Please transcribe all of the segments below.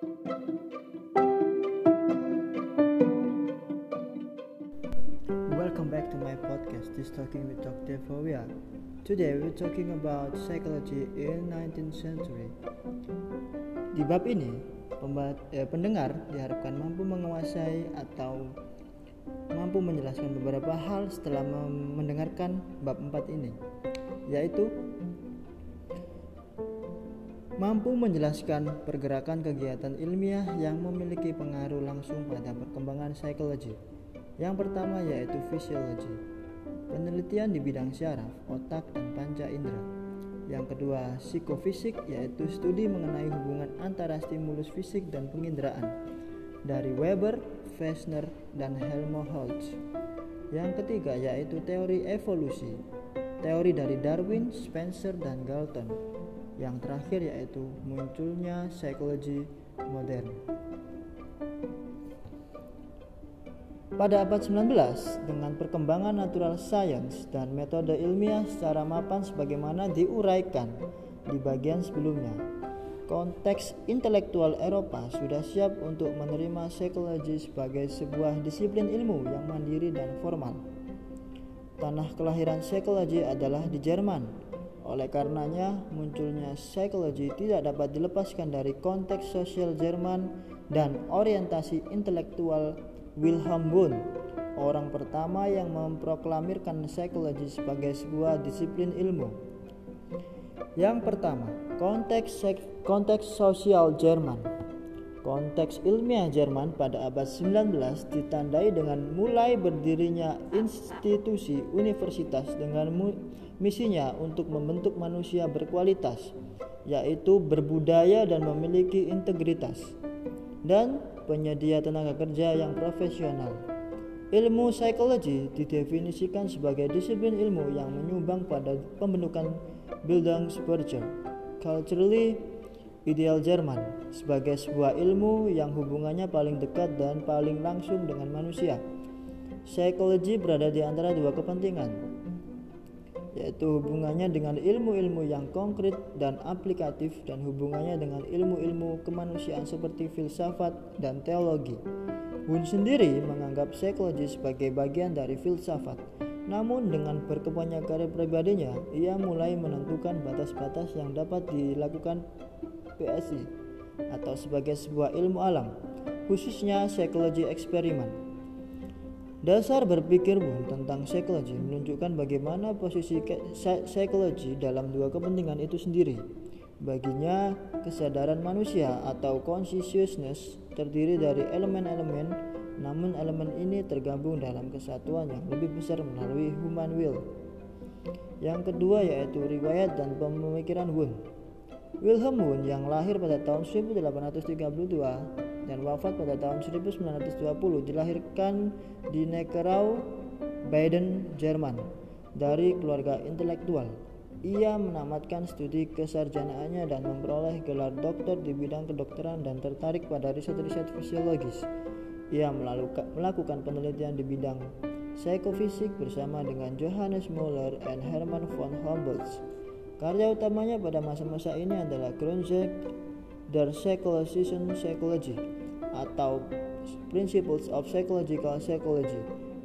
Welcome back to my podcast, This Talking with Dr. Fovia. Today we're talking about psychology in 19th century. Di bab ini, eh, pendengar diharapkan mampu menguasai atau mampu menjelaskan beberapa hal setelah mendengarkan bab 4 ini, yaitu mampu menjelaskan pergerakan kegiatan ilmiah yang memiliki pengaruh langsung pada perkembangan psikologi. Yang pertama yaitu fisiologi, penelitian di bidang syaraf, otak, dan panca indera. Yang kedua, psikofisik yaitu studi mengenai hubungan antara stimulus fisik dan penginderaan dari Weber, Fechner, dan Helmholtz. Yang ketiga yaitu teori evolusi, teori dari Darwin, Spencer, dan Galton yang terakhir yaitu munculnya psikologi modern. Pada abad 19, dengan perkembangan natural science dan metode ilmiah secara mapan sebagaimana diuraikan di bagian sebelumnya, konteks intelektual Eropa sudah siap untuk menerima psikologi sebagai sebuah disiplin ilmu yang mandiri dan formal. Tanah kelahiran psikologi adalah di Jerman, oleh karenanya, munculnya psikologi tidak dapat dilepaskan dari konteks sosial Jerman dan orientasi intelektual Wilhelm Wundt, orang pertama yang memproklamirkan psikologi sebagai sebuah disiplin ilmu. Yang pertama, konteks konteks sosial Jerman. Konteks ilmiah Jerman pada abad 19 ditandai dengan mulai berdirinya institusi universitas dengan misinya untuk membentuk manusia berkualitas, yaitu berbudaya dan memiliki integritas, dan penyedia tenaga kerja yang profesional. Ilmu psikologi didefinisikan sebagai disiplin ilmu yang menyumbang pada pembentukan Bildungsbürger, culturally ideal Jerman, sebagai sebuah ilmu yang hubungannya paling dekat dan paling langsung dengan manusia. Psikologi berada di antara dua kepentingan, yaitu hubungannya dengan ilmu-ilmu yang konkret dan aplikatif dan hubungannya dengan ilmu-ilmu kemanusiaan seperti filsafat dan teologi. Wundt sendiri menganggap psikologi sebagai bagian dari filsafat. Namun dengan berkembangnya karir pribadinya, ia mulai menentukan batas-batas yang dapat dilakukan PSI atau sebagai sebuah ilmu alam, khususnya psikologi eksperimen. Dasar berpikir Wundt tentang psikologi menunjukkan bagaimana posisi psikologi dalam dua kepentingan itu sendiri. Baginya, kesadaran manusia atau consciousness terdiri dari elemen-elemen, namun elemen ini tergabung dalam kesatuan yang lebih besar melalui human will. Yang kedua yaitu riwayat dan pemikiran Wundt. Wilhelm Wundt yang lahir pada tahun 1832 dan wafat pada tahun 1920 dilahirkan di Neckarau, Baden, Jerman dari keluarga intelektual. Ia menamatkan studi kesarjanaannya dan memperoleh gelar doktor di bidang kedokteran dan tertarik pada riset-riset fisiologis. Ia melakukan penelitian di bidang psikofisik bersama dengan Johannes Müller dan Hermann von Humboldt. Karya utamanya pada masa-masa ini adalah Grundzüge der Psychologischen Psychology atau Principles of Psychological Psychology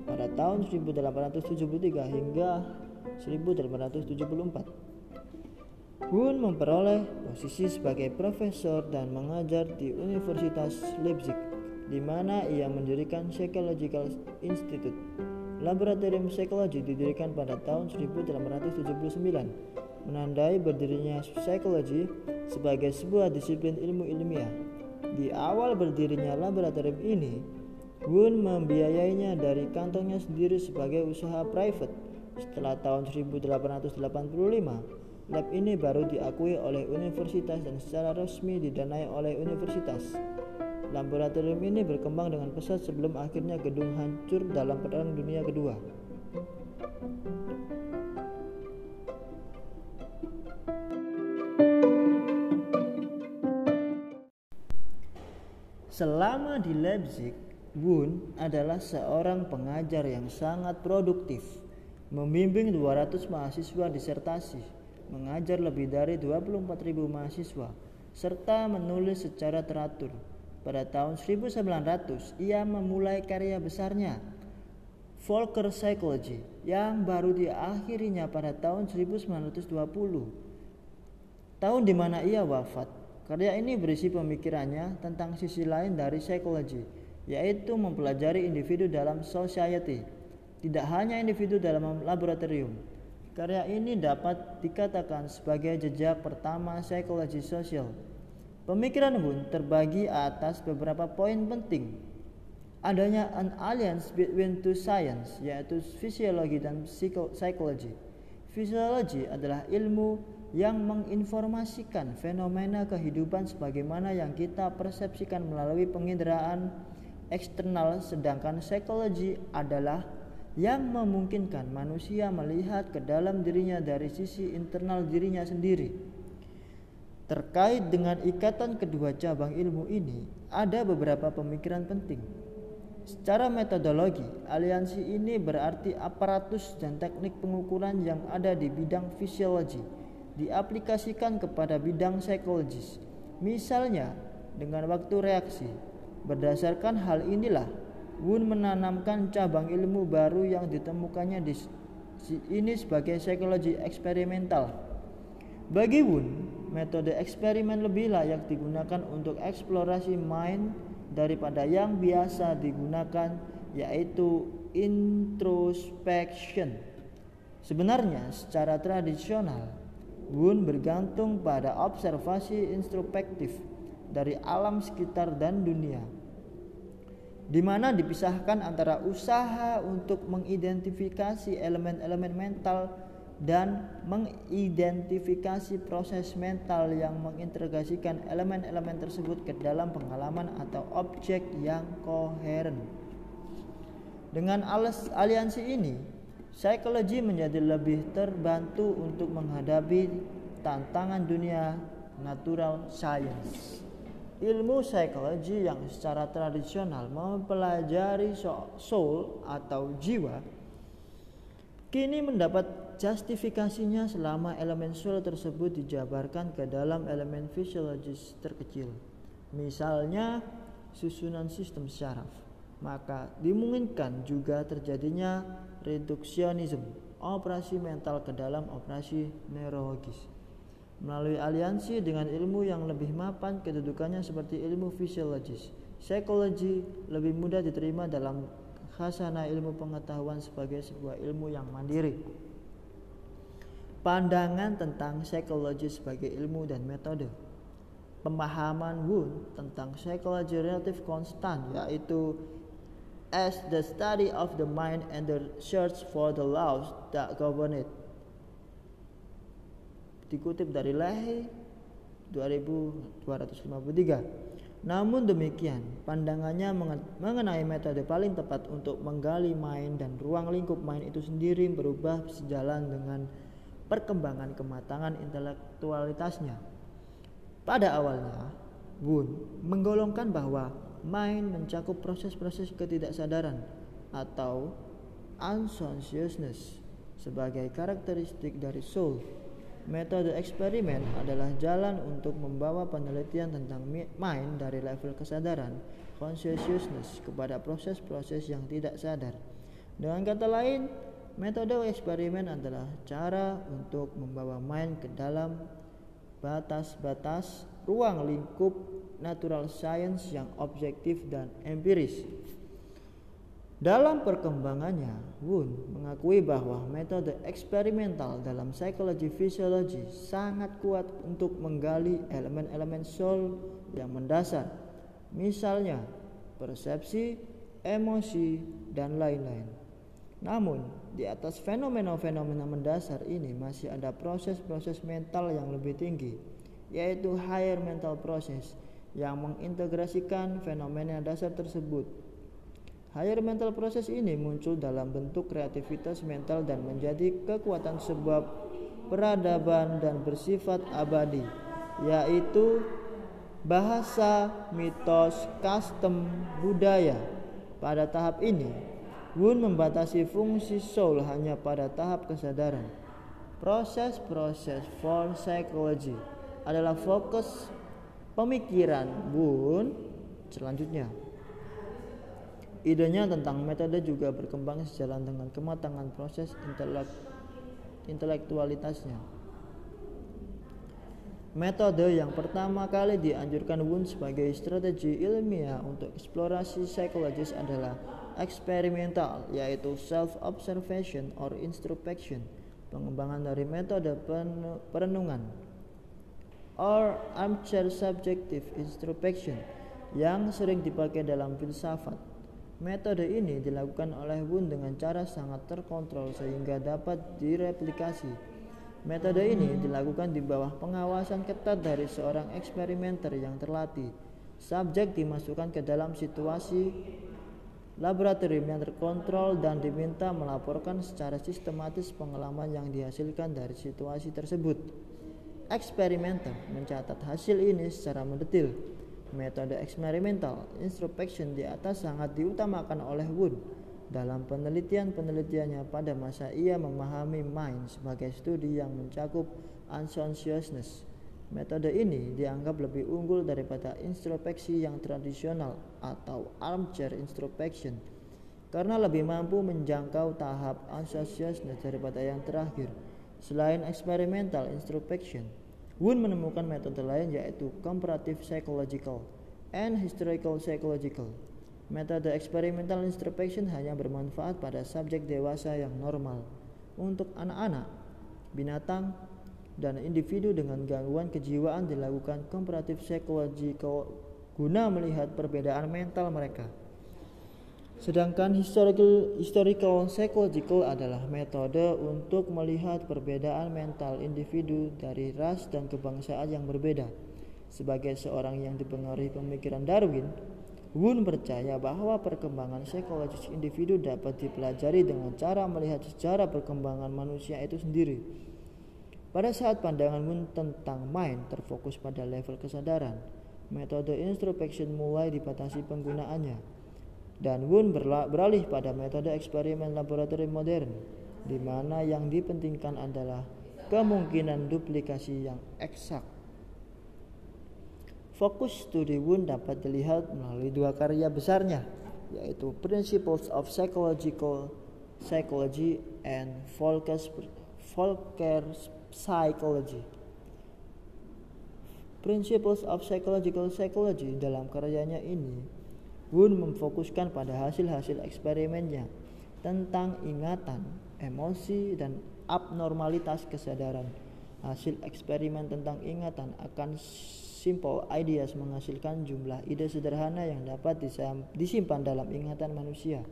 pada tahun 1873 hingga 1874. Wundt memperoleh posisi sebagai profesor dan mengajar di Universitas Leipzig, di mana ia mendirikan Psychological Institute. Laboratorium psikologi didirikan pada tahun 1879, menandai berdirinya psikologi sebagai sebuah disiplin ilmu ilmiah di awal berdirinya laboratorium ini, Wundt membiayainya dari kantongnya sendiri sebagai usaha private. Setelah tahun 1885, lab ini baru diakui oleh universitas dan secara resmi didanai oleh universitas. Laboratorium ini berkembang dengan pesat sebelum akhirnya gedung hancur dalam Perang Dunia Kedua. Selama di Leipzig, Wundt adalah seorang pengajar yang sangat produktif, membimbing 200 mahasiswa disertasi, mengajar lebih dari 24.000 mahasiswa, serta menulis secara teratur. Pada tahun 1900, ia memulai karya besarnya, Volker Psychology, yang baru diakhirinya pada tahun 1920. Tahun di mana ia wafat. Karya ini berisi pemikirannya tentang sisi lain dari psikologi, yaitu mempelajari individu dalam society, tidak hanya individu dalam laboratorium. Karya ini dapat dikatakan sebagai jejak pertama psikologi sosial. Pemikiran Wundt terbagi atas beberapa poin penting. Adanya an alliance between two science, yaitu fisiologi dan psikologi. Fisiologi adalah ilmu yang menginformasikan fenomena kehidupan sebagaimana yang kita persepsikan melalui penginderaan eksternal, sedangkan psikologi adalah yang memungkinkan manusia melihat ke dalam dirinya dari sisi internal dirinya sendiri. Terkait dengan ikatan kedua cabang ilmu ini, ada beberapa pemikiran penting. Secara metodologi, aliansi ini berarti aparatus dan teknik pengukuran yang ada di bidang fisiologi diaplikasikan kepada bidang psikologis. Misalnya, dengan waktu reaksi. Berdasarkan hal inilah Wun menanamkan cabang ilmu baru yang ditemukannya di ini sebagai psikologi eksperimental. Bagi Wun, metode eksperimen lebih layak digunakan untuk eksplorasi mind daripada yang biasa digunakan yaitu introspection. Sebenarnya secara tradisional, Wun bergantung pada observasi introspektif dari alam sekitar dan dunia di mana dipisahkan antara usaha untuk mengidentifikasi elemen-elemen mental dan mengidentifikasi proses mental yang mengintegrasikan elemen-elemen tersebut ke dalam pengalaman atau objek yang koheren. Dengan aliansi ini, psikologi menjadi lebih terbantu untuk menghadapi tantangan dunia natural science. Ilmu psikologi yang secara tradisional mempelajari soul atau jiwa kini mendapat justifikasinya selama elemen soul tersebut dijabarkan ke dalam elemen fisiologis terkecil. Misalnya susunan sistem syaraf. Maka dimungkinkan juga terjadinya reduksionisme, operasi mental ke dalam operasi neurologis melalui aliansi dengan ilmu yang lebih mapan kedudukannya seperti ilmu fisiologis. Psikologi lebih mudah diterima dalam khasana ilmu pengetahuan sebagai sebuah ilmu yang mandiri. Pandangan tentang psikologi sebagai ilmu dan metode. Pemahaman Wundt tentang psikologi relatif konstan yaitu as the study of the mind and the search for the laws that govern it dikutip dari Lehi 2253. Namun demikian, pandangannya mengenai metode paling tepat untuk menggali main dan ruang lingkup main itu sendiri berubah sejalan dengan perkembangan kematangan intelektualitasnya. Pada awalnya, Wun menggolongkan bahwa main mencakup proses-proses ketidaksadaran atau unconsciousness sebagai karakteristik dari soul Metode eksperimen adalah jalan untuk membawa penelitian tentang mind dari level kesadaran consciousness kepada proses-proses yang tidak sadar. Dengan kata lain, metode eksperimen adalah cara untuk membawa mind ke dalam batas-batas ruang lingkup natural science yang objektif dan empiris. Dalam perkembangannya, Wundt mengakui bahwa metode eksperimental dalam psikologi fisiologi sangat kuat untuk menggali elemen-elemen soul yang mendasar, misalnya persepsi, emosi, dan lain-lain. Namun, di atas fenomena-fenomena mendasar ini masih ada proses-proses mental yang lebih tinggi, yaitu higher mental process yang mengintegrasikan fenomena dasar tersebut Higher mental proses ini muncul dalam bentuk kreativitas mental dan menjadi kekuatan sebuah peradaban dan bersifat abadi, yaitu bahasa, mitos, custom, budaya. Pada tahap ini, Wun membatasi fungsi soul hanya pada tahap kesadaran. Proses-proses for psychology adalah fokus pemikiran Wun selanjutnya. Idenya tentang metode juga berkembang sejalan dengan kematangan proses intelek, intelektualitasnya. Metode yang pertama kali dianjurkan Wun sebagai strategi ilmiah untuk eksplorasi psikologis adalah eksperimental, yaitu self-observation or introspection, pengembangan dari metode perenungan, or armchair subjective introspection, yang sering dipakai dalam filsafat. Metode ini dilakukan oleh Wun dengan cara sangat terkontrol sehingga dapat direplikasi. Metode ini dilakukan di bawah pengawasan ketat dari seorang eksperimenter yang terlatih. Subjek dimasukkan ke dalam situasi laboratorium yang terkontrol dan diminta melaporkan secara sistematis pengalaman yang dihasilkan dari situasi tersebut. Eksperimenter mencatat hasil ini secara mendetil Metode eksperimental introspection di atas sangat diutamakan oleh Wood dalam penelitian-penelitiannya pada masa ia memahami mind sebagai studi yang mencakup unconsciousness. Metode ini dianggap lebih unggul daripada introspeksi yang tradisional atau armchair introspection karena lebih mampu menjangkau tahap unconsciousness daripada yang terakhir. Selain experimental introspection, Wun menemukan metode lain yaitu comparative psychological and historical psychological. Metode experimental introspection hanya bermanfaat pada subjek dewasa yang normal. Untuk anak-anak, binatang, dan individu dengan gangguan kejiwaan dilakukan comparative psychological guna melihat perbedaan mental mereka. Sedangkan historical, historical psychological adalah metode untuk melihat perbedaan mental individu dari ras dan kebangsaan yang berbeda. Sebagai seorang yang dipengaruhi pemikiran Darwin, Wun percaya bahwa perkembangan psikologis individu dapat dipelajari dengan cara melihat sejarah perkembangan manusia itu sendiri. Pada saat pandangan Wun tentang mind terfokus pada level kesadaran, metode introspection mulai dibatasi penggunaannya dan Wun beralih pada metode eksperimen laboratorium modern di mana yang dipentingkan adalah kemungkinan duplikasi yang eksak. Fokus studi Wun dapat dilihat melalui dua karya besarnya, yaitu Principles of Psychological Psychology and Volker's, Psychology. Principles of Psychological Psychology dalam karyanya ini Wun memfokuskan pada hasil-hasil eksperimennya tentang ingatan, emosi, dan abnormalitas kesadaran. Hasil eksperimen tentang ingatan akan simple ideas menghasilkan jumlah ide sederhana yang dapat disimpan dalam ingatan manusia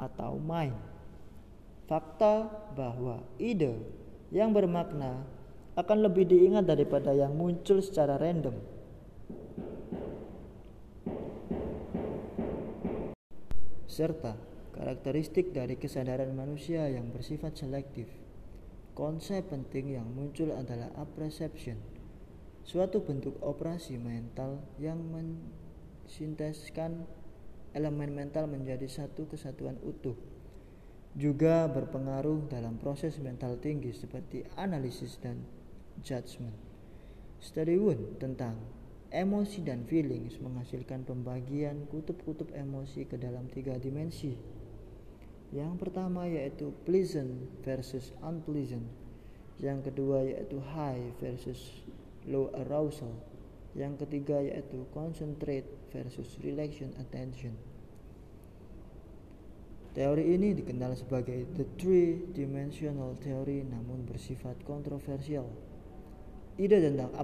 atau mind. Fakta bahwa ide yang bermakna akan lebih diingat daripada yang muncul secara random. Serta karakteristik dari kesadaran manusia yang bersifat selektif. Konsep penting yang muncul adalah apperception, suatu bentuk operasi mental yang mensinteskan elemen mental menjadi satu kesatuan utuh. Juga berpengaruh dalam proses mental tinggi seperti analisis dan judgment. Study Wun tentang Emosi dan feelings menghasilkan pembagian kutub-kutub emosi ke dalam tiga dimensi. Yang pertama yaitu pleasant versus unpleasant. Yang kedua yaitu high versus low arousal. Yang ketiga yaitu concentrate versus relaxation attention. Teori ini dikenal sebagai the three-dimensional theory namun bersifat kontroversial. Ide tentang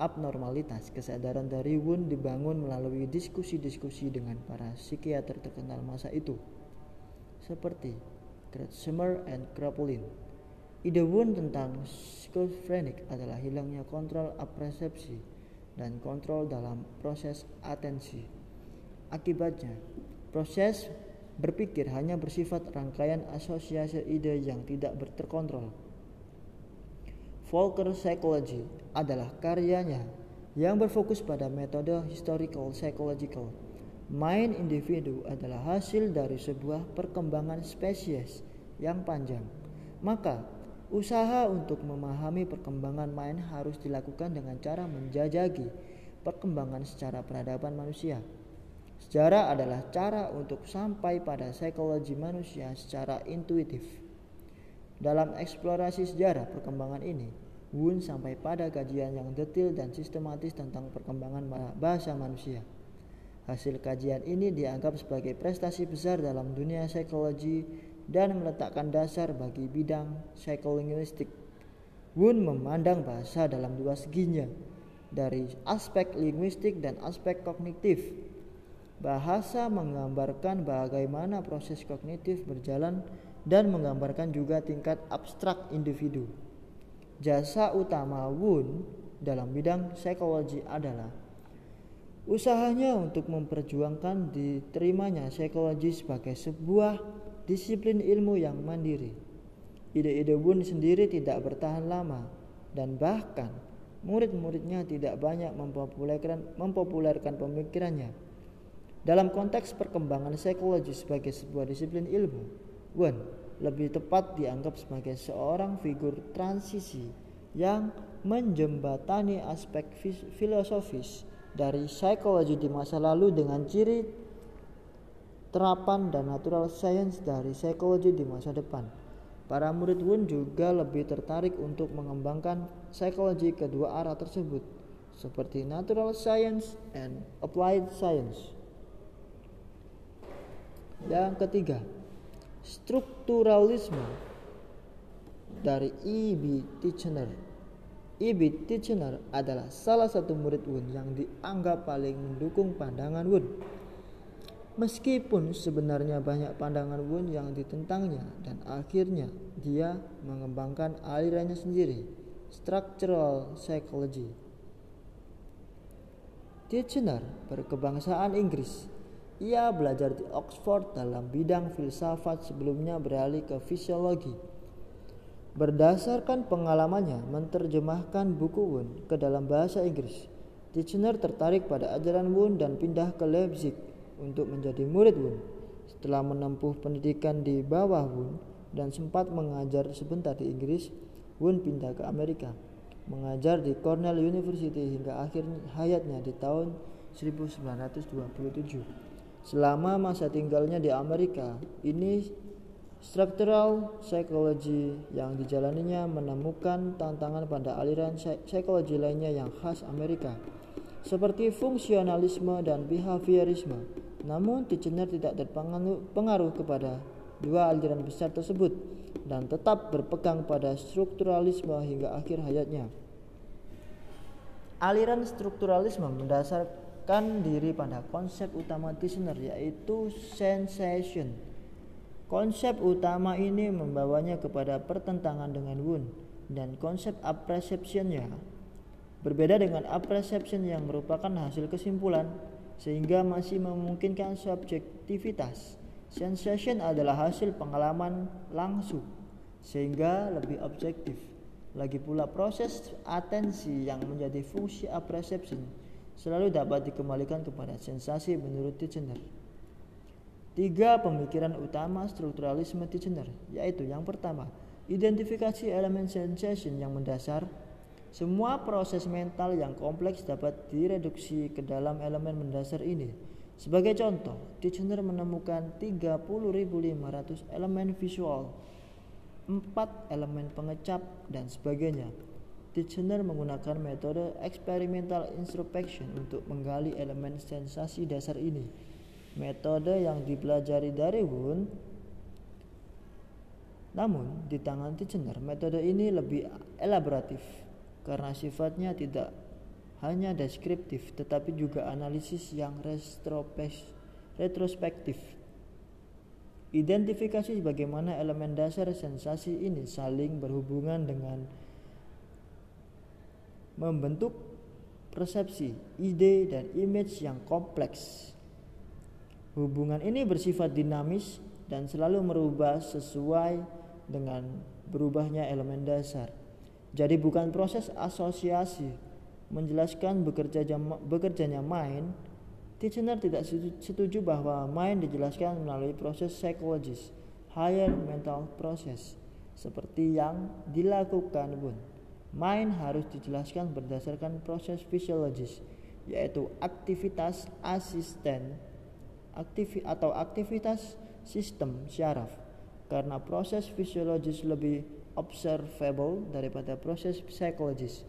abnormalitas kesadaran dari Wun dibangun melalui diskusi-diskusi dengan para psikiater terkenal masa itu, seperti Kretschmer and Kraepelin. Ide Wun tentang schizophrenic adalah hilangnya kontrol apresepsi dan kontrol dalam proses atensi. Akibatnya, proses berpikir hanya bersifat rangkaian asosiasi ide yang tidak terkontrol. Volker Psychology adalah karyanya yang berfokus pada metode historical psychological. Mind individu adalah hasil dari sebuah perkembangan spesies yang panjang. Maka, Usaha untuk memahami perkembangan main harus dilakukan dengan cara menjajaki perkembangan secara peradaban manusia. Sejarah adalah cara untuk sampai pada psikologi manusia secara intuitif. Dalam eksplorasi sejarah perkembangan ini, Wun sampai pada kajian yang detail dan sistematis tentang perkembangan bahasa manusia. Hasil kajian ini dianggap sebagai prestasi besar dalam dunia psikologi dan meletakkan dasar bagi bidang psikolinguistik. Wun memandang bahasa dalam dua seginya, dari aspek linguistik dan aspek kognitif. Bahasa menggambarkan bagaimana proses kognitif berjalan dan menggambarkan juga tingkat abstrak individu. Jasa utama Wun dalam bidang psikologi adalah usahanya untuk memperjuangkan diterimanya psikologi sebagai sebuah disiplin ilmu yang mandiri. Ide-ide Wun sendiri tidak bertahan lama dan bahkan murid-muridnya tidak banyak mempopulerkan, mempopulerkan pemikirannya. Dalam konteks perkembangan psikologi sebagai sebuah disiplin ilmu, Wun lebih tepat dianggap sebagai seorang figur transisi yang menjembatani aspek filosofis dari psikologi di masa lalu dengan ciri terapan dan natural science dari psikologi di masa depan. Para murid Wun juga lebih tertarik untuk mengembangkan psikologi kedua arah tersebut, seperti natural science and applied science. Yang ketiga, strukturalisme dari E.B. Titchener. E.B. Titchener adalah salah satu murid Wun yang dianggap paling mendukung pandangan Wun. Meskipun sebenarnya banyak pandangan Wun yang ditentangnya dan akhirnya dia mengembangkan alirannya sendiri, structural psychology. Titchener berkebangsaan Inggris ia belajar di Oxford dalam bidang filsafat sebelumnya beralih ke fisiologi. Berdasarkan pengalamannya menerjemahkan buku Wun ke dalam bahasa Inggris, Titchener tertarik pada ajaran Wun dan pindah ke Leipzig untuk menjadi murid Wun. Setelah menempuh pendidikan di bawah Wun dan sempat mengajar sebentar di Inggris, Wun pindah ke Amerika, mengajar di Cornell University hingga akhir hayatnya di tahun 1927. Selama masa tinggalnya di Amerika, ini structural psychology yang dijalaninya menemukan tantangan pada aliran psikologi lainnya yang khas Amerika, seperti fungsionalisme dan behaviorisme. Namun, Titchener tidak terpengaruh kepada dua aliran besar tersebut dan tetap berpegang pada strukturalisme hingga akhir hayatnya. Aliran strukturalisme mendasar menempatkan diri pada konsep utama Tishner yaitu sensation. Konsep utama ini membawanya kepada pertentangan dengan Wun dan konsep apperceptionnya berbeda dengan apperception yang merupakan hasil kesimpulan sehingga masih memungkinkan subjektivitas. Sensation adalah hasil pengalaman langsung sehingga lebih objektif. Lagi pula proses atensi yang menjadi fungsi apperception selalu dapat dikembalikan kepada sensasi menurut Titchener. Tiga pemikiran utama strukturalisme Titchener, yaitu yang pertama, identifikasi elemen sensation yang mendasar. Semua proses mental yang kompleks dapat direduksi ke dalam elemen mendasar ini. Sebagai contoh, Titchener menemukan 30.500 elemen visual, 4 elemen pengecap, dan sebagainya. Titchener menggunakan metode experimental introspection untuk menggali elemen sensasi dasar ini. Metode yang dipelajari dari Wundt namun, di tangan Titchener, metode ini lebih elaboratif karena sifatnya tidak hanya deskriptif tetapi juga analisis yang retrospektif. Identifikasi bagaimana elemen dasar sensasi ini saling berhubungan dengan membentuk persepsi, ide, dan image yang kompleks. Hubungan ini bersifat dinamis dan selalu merubah sesuai dengan berubahnya elemen dasar. Jadi bukan proses asosiasi menjelaskan bekerja bekerjanya mind. Titchener tidak setuju bahwa mind dijelaskan melalui proses psikologis, higher mental process. seperti yang dilakukan Wun. Mind harus dijelaskan berdasarkan proses fisiologis, yaitu aktivitas asisten aktivi atau aktivitas sistem syaraf. Karena proses fisiologis lebih observable daripada proses psikologis.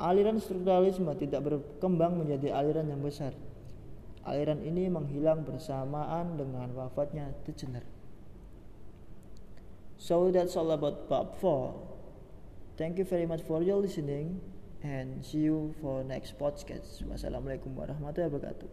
Aliran strukturalisme tidak berkembang menjadi aliran yang besar. Aliran ini menghilang bersamaan dengan wafatnya Titchener. So that's all about bab 4. Thank you very much for your listening and see you for next podcast. Wassalamualaikum warahmatullahi wabarakatuh.